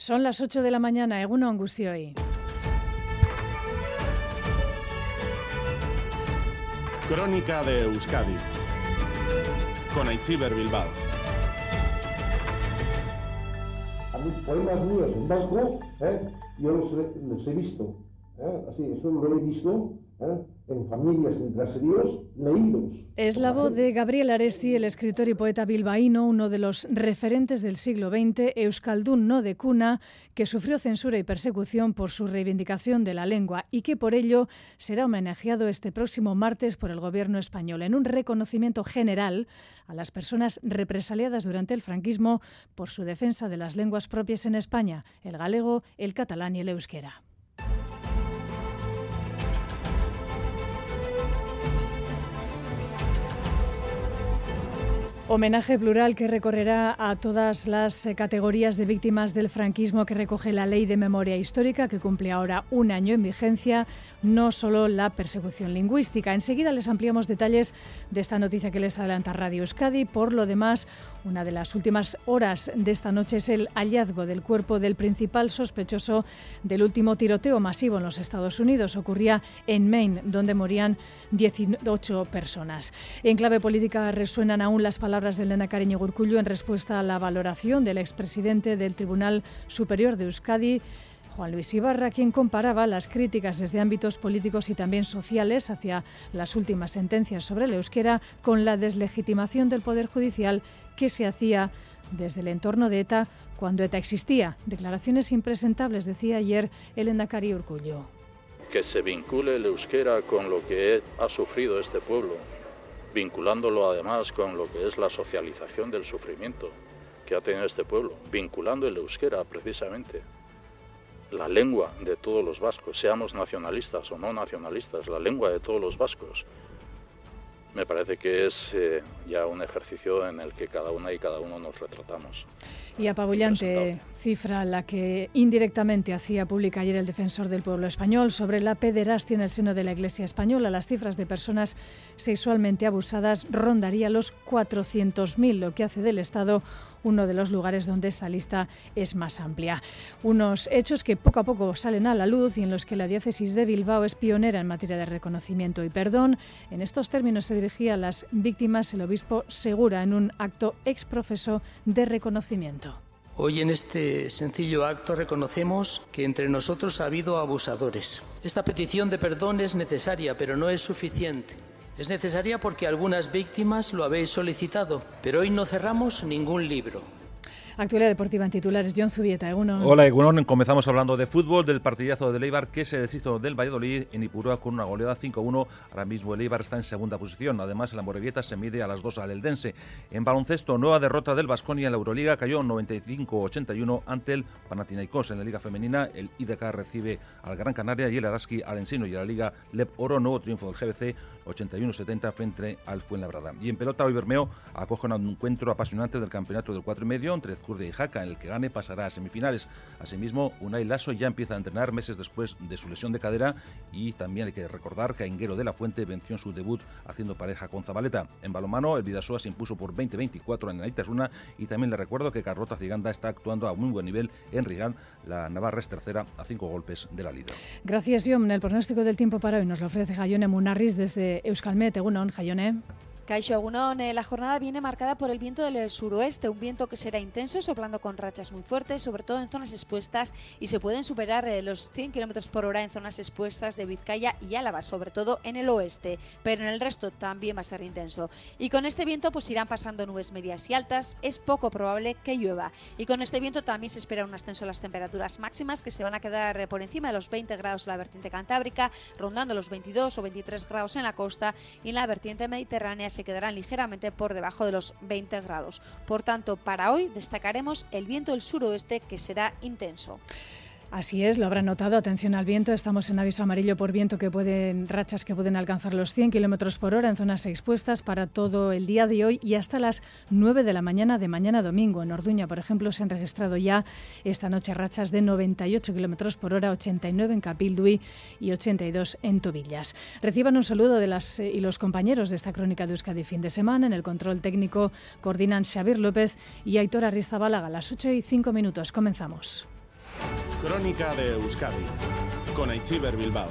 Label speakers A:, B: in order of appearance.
A: Son las 8 de la mañana, Eguno Angustioi.
B: Crónica de Euskadi con Aichiber Bilbao.
C: A mis poemas míos en vasco, ¿eh? yo los he, los he visto. ¿eh? Así, eso lo he visto ¿eh? en familias, en caseríos, leídos.
A: Es la voz de Gabriel Aresti, el escritor y poeta bilbaíno, uno de los referentes del siglo XX, Euskaldun no de cuna, que sufrió censura y persecución por su reivindicación de la lengua y que por ello será homenajeado este próximo martes por el gobierno español en un reconocimiento general a las personas represaliadas durante el franquismo por su defensa de las lenguas propias en España, el galego, el catalán y el euskera. Homenaje plural que recorrerá a todas las eh, categorías de víctimas del franquismo que recoge la Ley de Memoria Histórica, que cumple ahora un año en vigencia, no solo la persecución lingüística. Enseguida les ampliamos detalles de esta noticia que les adelanta Radio Euskadi. Por lo demás, una de las últimas horas de esta noche es el hallazgo del cuerpo del principal sospechoso del último tiroteo masivo en los Estados Unidos. Ocurría en Maine, donde morían 18 personas. En clave política resuenan aún las palabras palabras de Elena Cariño Gurcullo en respuesta a la valoración del expresidente del Tribunal Superior de Euskadi, Juan Luis Ibarra, quien comparaba las críticas desde ámbitos políticos y también sociales hacia las últimas sentencias sobre el euskera con la deslegitimación del Poder Judicial que se hacía desde el entorno de ETA cuando ETA existía. Declaraciones impresentables, decía ayer Elena Cari Urcullo.
D: Que se vincule el euskera con lo que ha sufrido este pueblo, vinculándolo además con lo que es la socialización del sufrimiento que ha tenido este pueblo, vinculando el euskera precisamente, la lengua de todos los vascos, seamos nacionalistas o no nacionalistas, la lengua de todos los vascos, me parece que es eh, ya un ejercicio en el que cada una y cada uno nos retratamos.
A: Y apabullante cifra la que indirectamente hacía pública ayer el defensor del pueblo español sobre la pederastia en el seno de la Iglesia española. Las cifras de personas sexualmente abusadas rondaría los 400.000, lo que hace del Estado uno de los lugares donde esta lista es más amplia. Unos hechos que poco a poco salen a la luz y en los que la diócesis de Bilbao es pionera en materia de reconocimiento y perdón. En estos términos se dirigía a las víctimas el obispo Segura en un acto exprofeso de reconocimiento.
E: Hoy en este sencillo acto reconocemos que entre nosotros ha habido abusadores. Esta petición de perdón es necesaria, pero no es suficiente. Es necesaria porque algunas víctimas lo habéis solicitado, pero hoy no cerramos ningún libro.
A: Actualidad deportiva en titulares, John Zubieta, Egunon.
F: Hola, Egunon. Comenzamos hablando de fútbol, del partidazo de Eibar que se deshizo del Valladolid en Ipurúa con una goleada 5-1. Ahora mismo el Eibar está en segunda posición. Además, la Morevieta se mide a las dos al Eldense. En baloncesto, nueva derrota del Vasconia en la Euroliga. Cayó 95-81 ante el Panathinaikos. En la Liga Femenina, el IDK recibe al Gran Canaria y el Araski al Ensino. Y en la Liga Lep Oro, nuevo triunfo del GBC, 81-70 frente al Fuenlabrada. Y en pelota, hoy Bermeo acoge un encuentro apasionante del campeonato del 4 y medio entre Zcurde y Jaca, en el que gane pasará a semifinales. Asimismo, Unai Lasso ya empieza a entrenar meses después de su lesión de cadera y también hay que recordar que Ainguero de la Fuente venció en su debut haciendo pareja con Zabaleta. En balomano, el Vidasoa se impuso por 20-24 en Aitasuna y también le recuerdo que Carlota Ciganda está actuando a muy buen nivel en Rigal. La Navarra es tercera a cinco golpes de la líder.
A: Gracias, John. El pronóstico del tiempo para hoy nos lo ofrece Jayone Munarris desde Euskalmet. Egunon, Jayone.
G: Caixo Agunón, la jornada viene marcada por el viento del suroeste, un viento que será intenso, soplando con rachas muy fuertes, sobre todo en zonas expuestas, y se pueden superar eh, los 100 km por hora en zonas expuestas de Vizcaya y Álava, sobre todo en el oeste, pero en el resto también va a ser intenso. Y con este viento pues irán pasando nubes medias y altas, es poco probable que llueva. Y con este viento también se espera un ascenso de las temperaturas máximas que se van a quedar eh, por encima de los 20 grados en la vertiente cantábrica, rondando los 22 o 23 grados en la costa y en la vertiente mediterránea se quedarán ligeramente por debajo de los 20 grados. Por tanto, para hoy destacaremos el viento del suroeste que será intenso.
A: Así es, lo habrán notado. Atención al viento. Estamos en aviso amarillo por viento que pueden, rachas que pueden alcanzar los 100 kilómetros por hora en zonas expuestas para todo el día de hoy y hasta las 9 de la mañana de mañana domingo. En Orduña, por ejemplo, se han registrado ya esta noche rachas de 98 kilómetros por hora, 89 en Capilduy y 82 en Tobillas. Reciban un saludo de las eh, y los compañeros de esta crónica de Euskadi fin de semana. En el control técnico coordinan Xavier López y Aitor Arrizabalaga. Las 8 y 5 minutos comenzamos.
B: Crónica de Euskadi con Aichiber Bilbao.